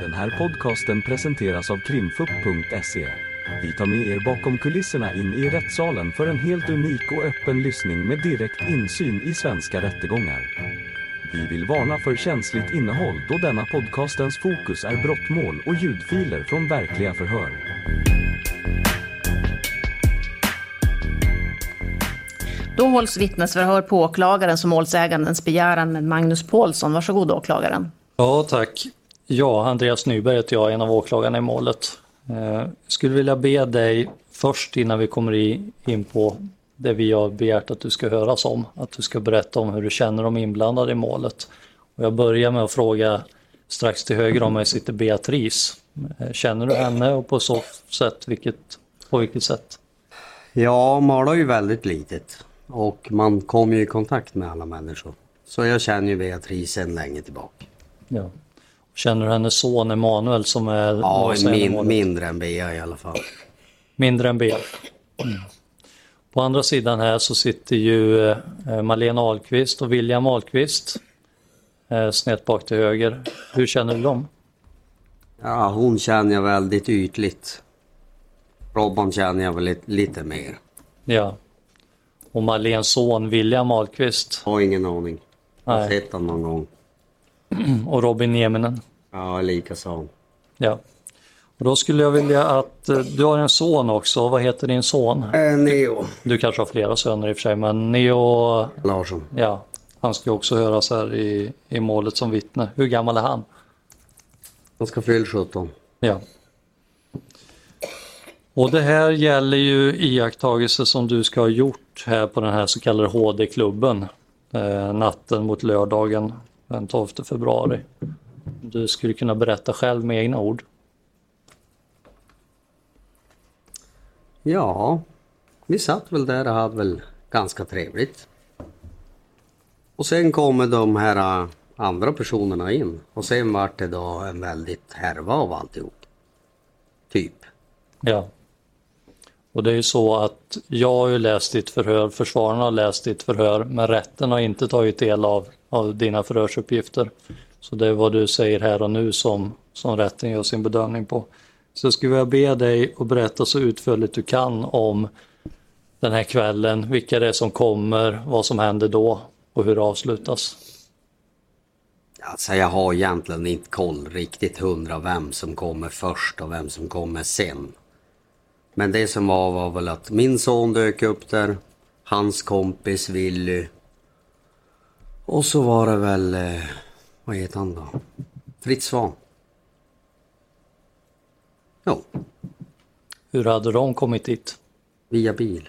Den här podcasten presenteras av krimfupp.se. Vi tar med er bakom kulisserna in i rättssalen för en helt unik och öppen lyssning med direkt insyn i svenska rättegångar. Vi vill varna för känsligt innehåll då denna podcastens fokus är brottmål och ljudfiler från verkliga förhör. Då hålls vittnesförhör på åklagarens och målsägandens begäran med Magnus Paulsson. Varsågod åklagaren. Ja, tack. Ja, Andreas Nyberg heter jag, en av åklagarna i målet. Jag skulle vilja be dig först innan vi kommer in på det vi har begärt att du ska höras om, att du ska berätta om hur du känner de inblandade i målet. Och jag börjar med att fråga strax till höger om mig sitter Beatrice. Känner du henne och på så sätt, vilket, på vilket sätt? Ja, Mala är ju väldigt litet och man kommer ju i kontakt med alla människor. Så jag känner ju Beatrice sedan länge tillbaka. Ja. Känner du hennes son Emanuel som är... Ja, min, mindre än Bea i alla fall. Mindre än B. Mm. På andra sidan här så sitter ju eh, Malena Ahlqvist och William Ahlqvist. Eh, snett bak till höger. Hur känner du dem? Ja, hon känner jag väldigt ytligt. Robban känner jag väl lite, lite mer. Ja. Och Malens son William Ahlqvist Har ingen aning. Jag har Nej. sett honom någon gång. och Robin Nieminen. Ja, likaså. Ja. Och då skulle jag vilja att eh, du har en son också. Vad heter din son? Äh, Neo Du kanske har flera söner i och för sig, men Neo, Larsson. ja, han ska också höras här i, i målet som vittne. Hur gammal är han? Han ska fylla 17. Ja. Och det här gäller ju iakttagelser som du ska ha gjort här på den här så kallade HD-klubben eh, natten mot lördagen den 12 februari. Du skulle kunna berätta själv med egna ord. Ja, vi satt väl där och hade väl ganska trevligt. Och sen kommer de här äh, andra personerna in och sen vart det då en väldigt härva av alltihop. Typ. Ja. Och det är ju så att jag har ju läst ditt förhör, försvararna har läst ditt förhör, men rätten har inte tagit del av, av dina förhörsuppgifter. Så det är vad du säger här och nu som, som rätten gör sin bedömning på. Så jag skulle vilja be dig att berätta så utförligt du kan om den här kvällen, vilka det är som kommer, vad som händer då och hur det avslutas. Alltså jag har egentligen inte koll riktigt hundra vem som kommer först och vem som kommer sen. Men det som var var väl att min son dök upp där, hans kompis Willy. Och så var det väl, eh, vad heter han då? Fritz Svahn. Jo, Hur hade de kommit dit? via bil.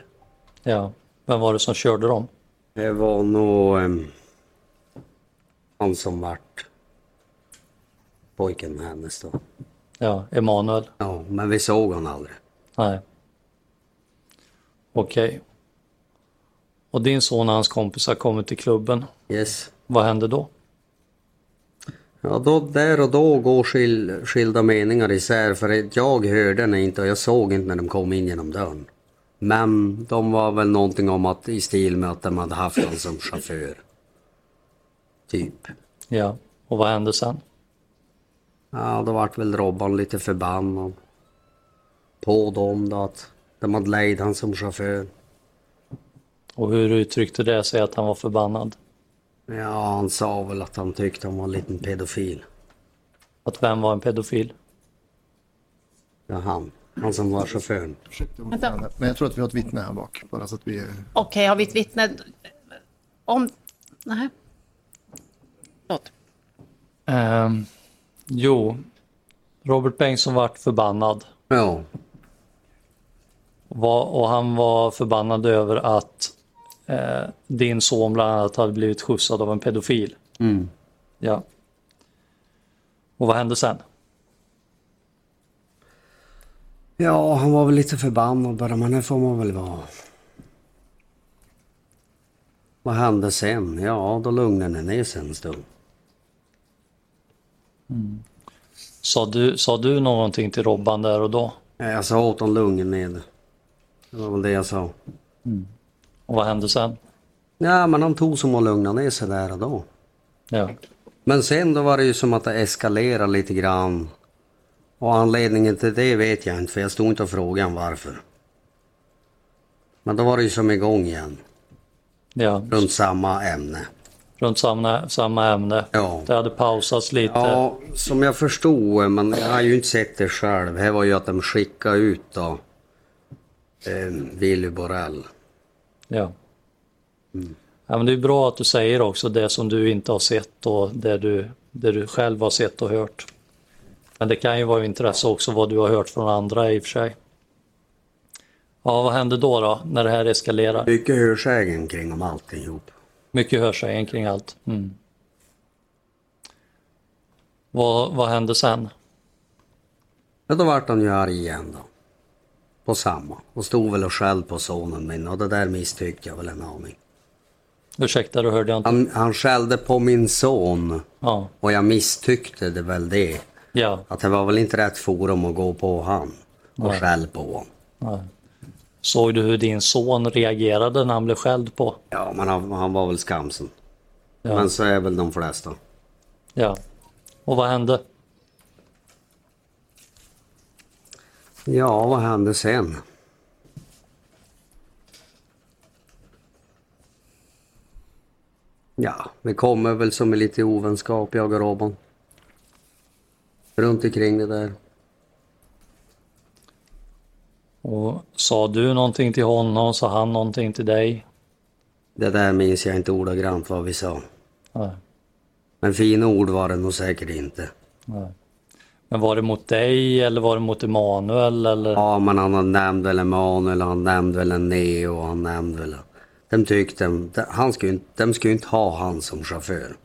Ja, vem var det som körde dem? Det var nog ehm, han som vart pojken med hennes då. Ja, Emanuel. Ja, men vi såg honom aldrig. Nej. Okej. Och din son och hans kompisar kommer till klubben. Yes. Vad händer då? Ja, då, där och då går skil, skilda meningar isär för jag hörde den inte och jag såg inte när de kom in genom dörren. Men de var väl någonting om att i stil med att de hade haft honom som chaufför. Typ. Ja, och vad hände sen? Ja, då vart väl Robban lite förbannad. På dem då att de hade lejd han som chaufför. Och hur uttryckte det sig att han var förbannad? Ja, han sa väl att han tyckte han var en liten pedofil. Att vem var en pedofil? Ja, han. Han som var chauffören. Vänta. Men jag tror att vi har ett vittne här bak. Bara så att vi... Okej, har vi ett vittne? Om... Nej. Förlåt. Ehm, jo, Robert Bengtsson vart förbannad. Ja, Var, och han var förbannad över att eh, din son bland annat hade blivit skjutsad av en pedofil. mm. Ja. Och vad hände sen? ja, han var väl lite förbannad bara, men det får man väl vara. Vad hände sen? Ja, då lugnade det ner sig en stund. Sa du, sa du någonting till Robban där och då? Jag sa åt honom lugnen ner. Det var väl det jag sa. Och vad hände sen? Ja, men han tog som att lugna ner sig där och då. Ja. Men sen då var det ju som att det eskalerade lite grann. Och anledningen till det vet jag inte för jag stod inte och frågade honom varför. Men då var det ju som igång igen. Ja, Runt samma ämne. runt samma, samma ämne. Ja. Det hade pausats lite. Ja, som jag förstod, men jag har ju inte sett det själv. Det var ju att de skickade ut då eh, Willy Borrell. Ja. ja men det är bra att du säger också det som du inte har sett och det du, det du själv har sett och hört. Men det kan ju vara av intresse också vad du har hört från andra i och för sig. Ja, vad hände då, då när det här eskalerar? Mycket hörsägen kring om alltihop. Mycket hörsägen kring allt. Mm. Vad, vad hände sen? Ja, då vart han ju arg igen då. På samma. Och stod väl och skällde på sonen min och det där misstyckte jag väl en aning. Ursäkta, då hörde jag inte. Han, han skällde på min son Ja, och jag misstyckte det väl det. ja. Att det var väl inte rätt forum att gå på han och Nej. skäll på honom. Såg du hur din son reagerade när han blev skälld på? Ja, men han, han var väl skamsen. Ja. Men så är väl de flesta. Ja. Och vad hände? Ja, vad hände sen? Ja, vi kommer väl som är lite ovänskap, jag och Robban. Runt omkring det där. Och sa du någonting till honom? Sa han någonting till dig? Det där minns jag inte ordagrant vad vi sa. Nej. Men fina ord var det nog säkert inte. Nej. Men var det mot dig eller var det mot Emanuel? Eller? Ja, men han nämnde väl Emanuel, han nämnde väl en Neo, han nämnde väl... De tyckte, de, han skulle, inte- de skulle inte ha han som chaufför.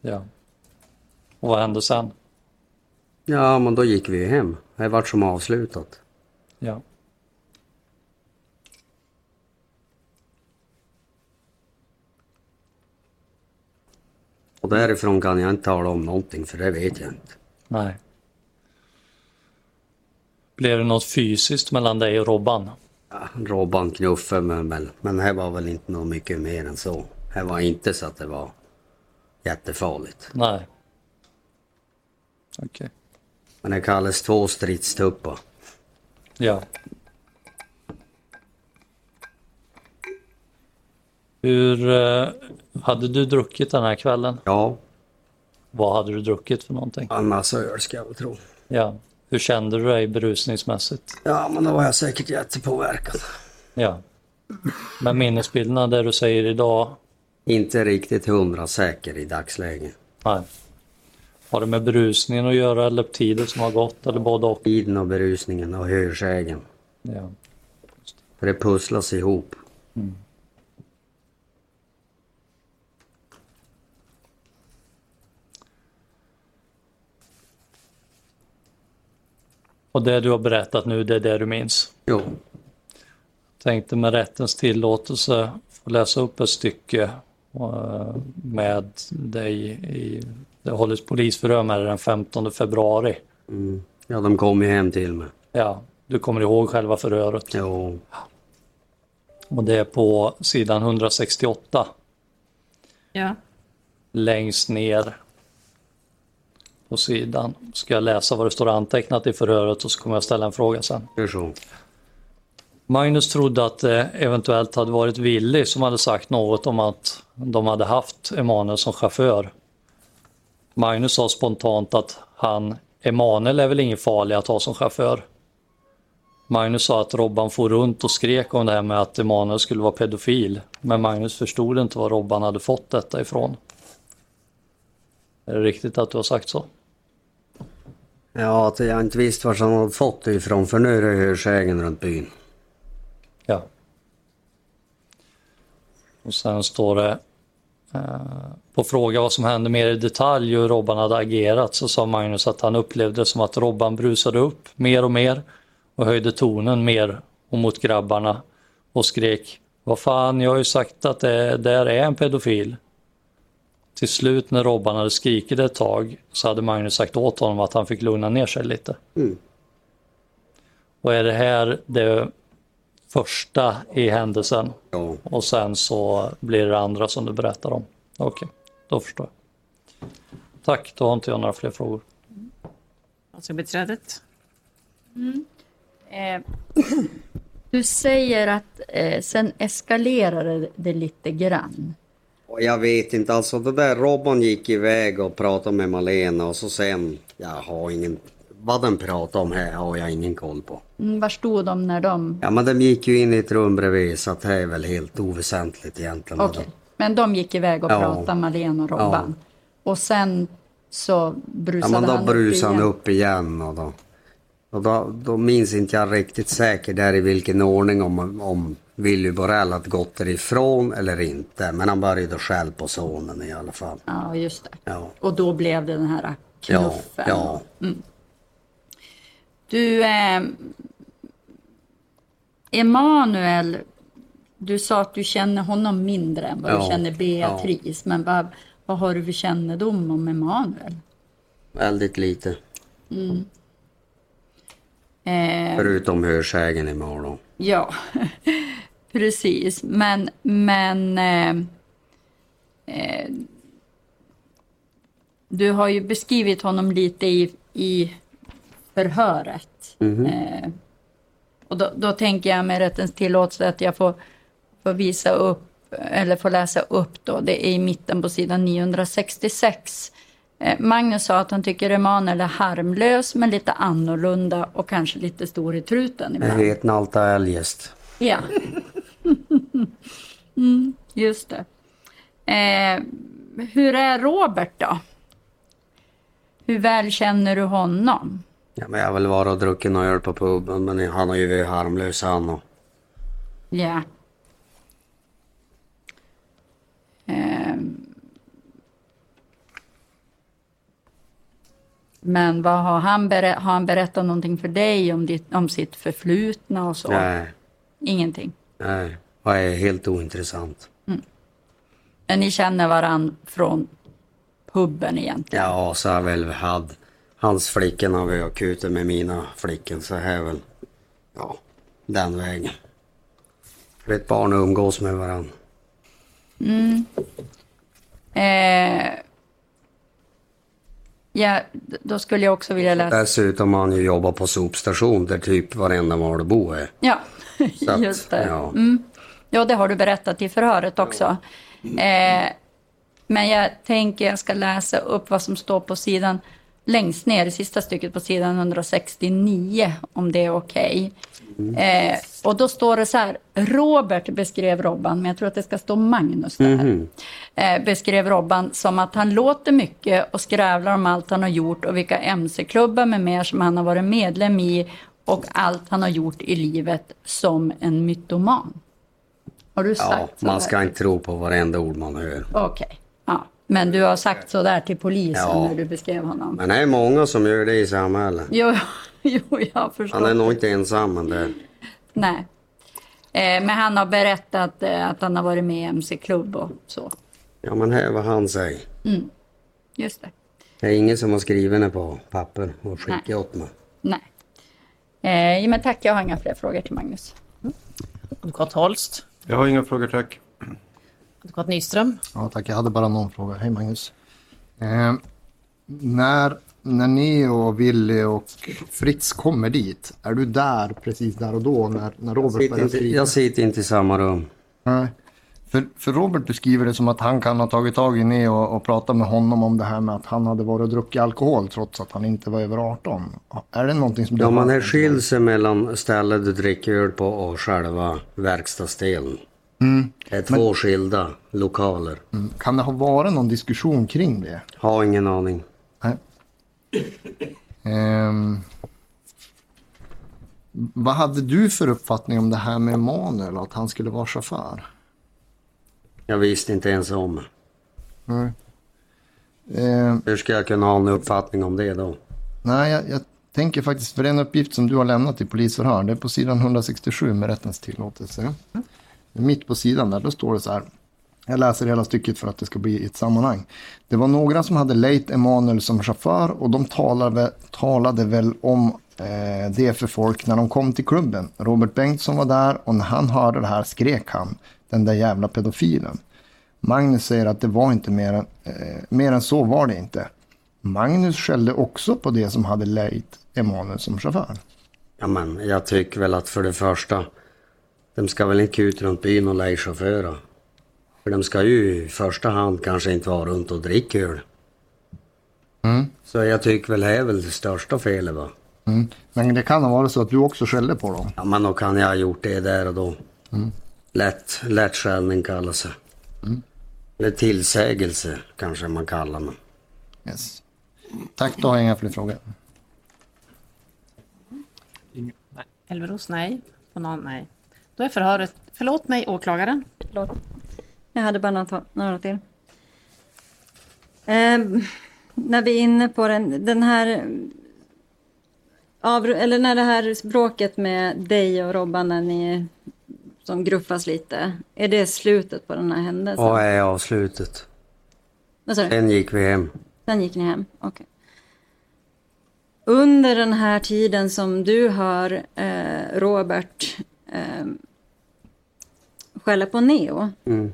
Ja. Och vad hände sen? Ja, men då gick vi hem. Det vart som avslutat. Ja. Och därifrån kan jag inte tala om någonting för det vet jag inte. Nej. Blev det något fysiskt mellan dig och Robban? Ja, Robban knuffade mig väl, men det var väl inte något mycket mer än så. Det var inte så att det var jättefarligt. Nej. Okej. Men det kallas två stridstuppar. Ja. Hur eh, hade du druckit den här kvällen? Ja, Vad hade du druckit för någonting? en massa öl ska jag väl tro. Ja. Hur kände du dig berusningsmässigt? Ja, men då var jag säkert jättepåverkad. Ja. Men minnesbilderna där du säger idag, Inte riktigt hundra säker i dagsläget. nej. Har det med berusningen att göra eller tiden som har gått eller både och? Tiden och berusningen och hörsägen. Ja. För det pusslas ihop. Och det du har berättat nu, det är det du minns? Jo, Tänkte med rättens tillåtelse få läsa upp ett stycke eh, med dig i, det hållits polisförhör med dig den 15 februari. mm. ja de kom ju hem till mig. Ja, du kommer ihåg själva förhöret. Jo, Och det är på sidan 168 Ja. längst ner på sidan. Ska jag läsa vad det står antecknat i förhöret och så kommer jag ställa en fråga sen. så. Magnus trodde att det eventuellt hade varit Willy som hade sagt något om att de hade haft Emanuel som chaufför. Magnus sa spontant att han, Emanuel är väl ingen farlig att ha som chaufför. Magnus sa att Robban for runt och skrek om det här med att Emanuel skulle vara pedofil. Men Magnus förstod inte var Robban hade fått detta ifrån. Är det riktigt att du har sagt så? Ja, att jag inte visste var han hade fått det ifrån för nu är det hörsägen runt byn. Ja. Och sen står det eh, på fråga vad som hände mer i detalj hur Robban hade agerat så sa Magnus att han upplevde det som att Robban brusade upp mer och mer och höjde tonen mer och mot grabbarna och skrek Vad fan, jag har ju sagt att det där är en pedofil. Till slut när Robban hade skrikit ett tag så hade Magnus sagt åt honom att han fick lugna ner sig lite. Mm. Och är det här det första i händelsen Ja. och sen så blir det andra som du berättar om. Okej, då förstår jag. Tack, då har inte jag några fler frågor. Alltså beträdet. Eh, du säger att eh, sen eskalerade det lite grann. Och Jag vet inte, alltså det där Robban gick iväg och pratade med Malena och så sen, jag har ingen, vad den pratade om här har jag ingen koll på. Mm, var stod de när de... Ja men de gick ju in i ett rum bredvid så att det är väl helt oväsentligt egentligen. Okej. Men de gick iväg och Ja. pratade, Malena och Robban. Och sen så Ja brusade men då han brusade han igen. upp igen och då, och då, då minns inte jag riktigt säkert där i vilken ordning om, om Willy Borrell hade gått därifrån eller inte. Men han började skäll på sonen i alla fall. Ja, just det. Ja, Och då blev det den här ja, knuffen. ja. Du, eh, Emanuel, du sa att du känner honom mindre än vad Ja, du känner Beatrice. Men vad, vad har du för kännedom om Emanuel? väldigt lite. Eh, Förutom hörsägen imorgon. ja, precis. Men, men eh, eh, du har ju beskrivit honom lite i, i förhöret. Eh, och då, då tänker jag med rättens tillåtelse att jag får, får visa upp, eller får läsa upp då, det är i mitten på sidan 966. Eh, Magnus sa att han tycker Emanuel är harmlös men lite annorlunda och kanske lite stor i truten Jag ibland. vet Nalta eljest. Ja. Mm, just det. Eh, hur är Robert då? Hur väl känner du honom? Ja, men jag har väl varit och druckit några öl på puben men han har ju varit harmlös han och. Ja. Ehm. Men vad har han, berä- har han berättat någonting för dig om, ditt, om sitt förflutna och så? Nej, Ingenting. nej. Och är helt ointressant. Men ni känner varann från puben egentligen? Ja, så har väl hade hans flickor har vi akuter med mina flickor så här väl. Ja, den vägen. Vet barn umgås med varandra. Eh, ja, då skulle jag också vilja läsa. Dessutom har han ju jobbat på sopstation där typ varenda Malbo är. Ja, att, just det. Ja. Mm. Ja, det har du berättat i förhöret också. Eh, men jag tänker jag ska läsa upp vad som står på sidan längst ner i sista stycket på sidan 169 om det är okej. Eh, och då står det så här, Robert beskrev Robban, men jag tror att det ska stå Magnus där. Eh, beskrev Robban som att han låter mycket och skrävlar om allt han har gjort och vilka mc-klubbar med mer som han har varit medlem i och allt han har gjort i livet som en mytoman. Har du ja, sagt så man där? ska inte tro på varenda ord man hör. Okej. Ja. Men du har sagt så där till polisen Ja. när du beskrev honom? Men det är många som gör det i samhället. Jo, jo jag förstår. Han är nog inte ensam men det. Nej. Eh, men han har berättat eh, att han har varit med i MC-klubb och så. Ja men här vad han säger. Just det. Det är ingen som har skrivit det på papper och skickat åt mig. Nej. Eh, ja, men tack, jag har inga fler frågor till Magnus. Advokat Holst. Jag har inga frågor, tack. Advokat Nyström. Ja, tack. Jag hade bara någon fråga. Hej Magnus. Eh, när, när ni och Willy och Fritz kommer dit, är du där precis där och då när, när Robert Sitter börjar inte, skrika? jag sitter inte i samma rum. Nej. För, för Robert beskriver det som att han kan ha tagit tag i ni och, och pratat med honom om det här med att han hade varit och druckit alkohol trots att han inte var över 18. Är det någonting som du Ja, man är sig mellan stället du dricker öl på och själva verkstadsdelen. Det är två skilda lokaler. Mm. Kan det ha varit någon diskussion kring det? Har ingen aning. Nej. Ehm, vad hade du för uppfattning om det här med Emanuel att han skulle vara chaufför? Jag visste inte ens om. Nej. Ehm, Hur ska jag kunna ha en uppfattning om det då? nej, jag, jag tänker faktiskt för den uppgift som du har lämnat i polisförhör, det är på sidan 167 med rättens tillåtelse. Mitt på sidan där, då står det så här. Jag läser hela stycket för att det ska bli i ett sammanhang. Det var några som hade lejt Emanuel som chaufför och de talade, talade väl om eh, det för folk när de kom till klubben. Robert Bengtsson var där och när han hörde det här skrek han, den där jävla pedofilen. Magnus säger att det var inte mer än, eh, mer än så var det inte. Magnus skällde också på det som hade lejt Emanuel som chaufför. Ja, men jag tycker väl att för det första, de ska väl inte ut runt byn och leja chaufförer. För de ska ju i första hand kanske inte vara runt och dricka öl. Mm. Så jag tycker väl det är väl det största felet va. Mm. Men det kan ha varit så att du också skällde på dem. Ja men då kan jag ha gjort det där och då. Lätt, lätt skällning kallas det. Eller tillsägelse kanske man kallar det. Yes. Tack, då har jag inga fler frågor. Elveros, nej. Banan, nej. Då är förhöret... Förlåt mig, åklagaren. Förlåt. Jag hade bara några, några till. Eh, när vi är inne på den, den här... Av, eller när det här bråket med dig och Robban när ni som gruffas lite. Är det slutet på den här händelsen? Vad är avslutet? Vad sa du? Sen gick vi hem. Sen gick ni hem? Okej. Under den här tiden som du hör eh, Robert eh, skälla på Neo. Mm.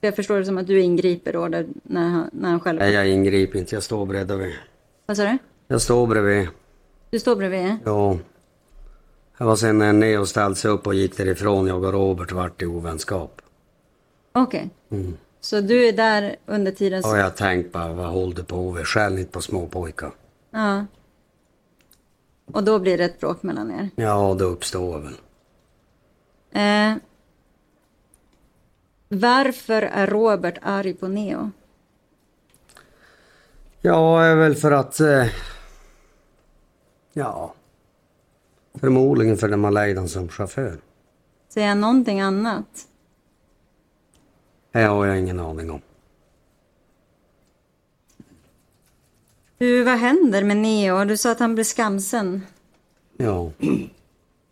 Jag förstår det som att du ingriper då där, när, han, när han skäller på... Nej jag ingriper inte, jag står bredvid. Vad sa du? Jag står bredvid. Du står bredvid? Ja. Det var sen när Neo ställde sig upp och gick därifrån, jag och Robert vart i ovänskap. Okej. Så du är där under tiden... Och Så... jag tänkte bara, vad håller du på med? Skäll inte på små pojkar. Ja. Och då blir det ett bråk mellan er? Ja, det uppstår väl. Eh, varför är Robert arg på Neo? Ja, är väl för att... Eh, ja. Förmodligen för man lejde som chaufför. Säger han någonting annat? Det har jag ingen aning om. Du, vad händer med Neo? Du sa att han blev skamsen. Ja.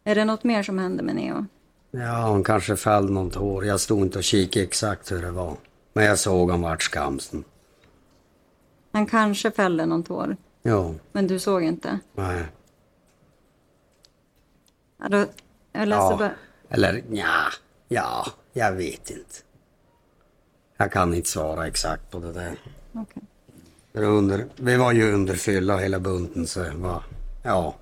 Är det något mer som händer med Neo? Ja, han kanske fällde något hår. Jag stod inte och kikade exakt hur det var. Men jag såg han vart skamsen. Han kanske fällde någon tår, Ja, men du såg inte. nej. Ja, då, jag läser Ja. bara... Eller ja, ja, jag vet inte. Jag kan inte svara exakt på det där. Okej. Det var Under, vi var ju under fylla hela bunten så var, ja.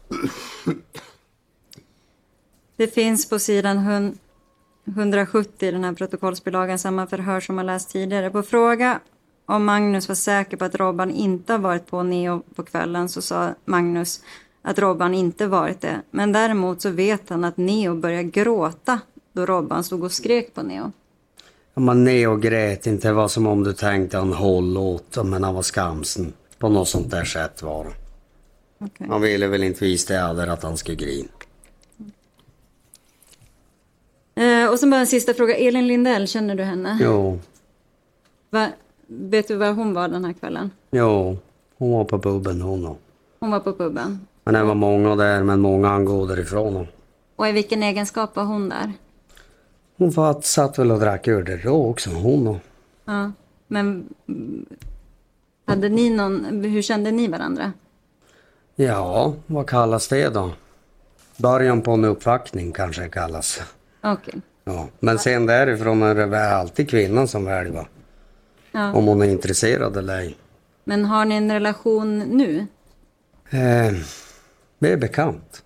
Det finns på sidan hun- 170 i den här protokollsbilagan samma förhör som man läst tidigare. På fråga om Magnus var säker på att Robban inte har varit på Neo på kvällen så sa Magnus att Robban inte varit det. Men däremot så vet han att Neo började gråta då Robban stod och skrek på Neo. Ja, Man Neo grät inte, det var som om du tänkte han håll åt men han var skamsen. På något sånt där sätt var det. Okej. Han ville väl inte visa det aldrig att han skulle grina. Eh, och sen bara en sista fråga. Elin Lindell, känner du henne? Jo, Va, vet du var hon var den här kvällen? jo. Hon var på puben hon. Hon var på puben. Men det var många där, men många han gå därifrån. Och i vilken egenskap var hon där? Hon fatt, satt väl och drack öl där då också, hon då. Ja, men hade ni någon, hur kände ni varandra? Ja, vad kallas det då? Början på en uppvaktning kanske det kallas. Okej. Ja. Men sen därifrån är det alltid kvinnan som väljer? Ja. Om hon är intresserad eller ej. Men har ni en relation nu? Eh, vi är bekant.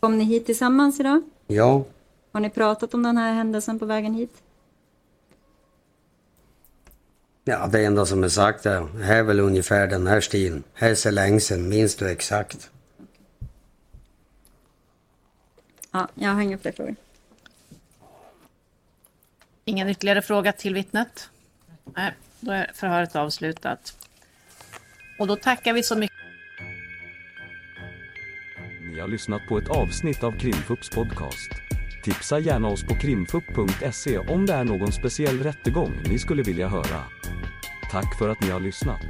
Kom ni hit tillsammans idag? Ja, Har ni pratat om den här händelsen på vägen hit? ja, det enda som är sagt är, här är väl ungefär den här stilen. Här är så länge sedan, minns du exakt? Ja, jag har inga fler frågor. Ingen ytterligare fråga till vittnet? Nej, då är förhöret avslutat. Och då tackar vi så mycket. Ni har lyssnat på ett avsnitt av Krimfupps podcast. Tipsa gärna oss på krimfupp.se om det är någon speciell rättegång ni skulle vilja höra. Tack för att ni har lyssnat.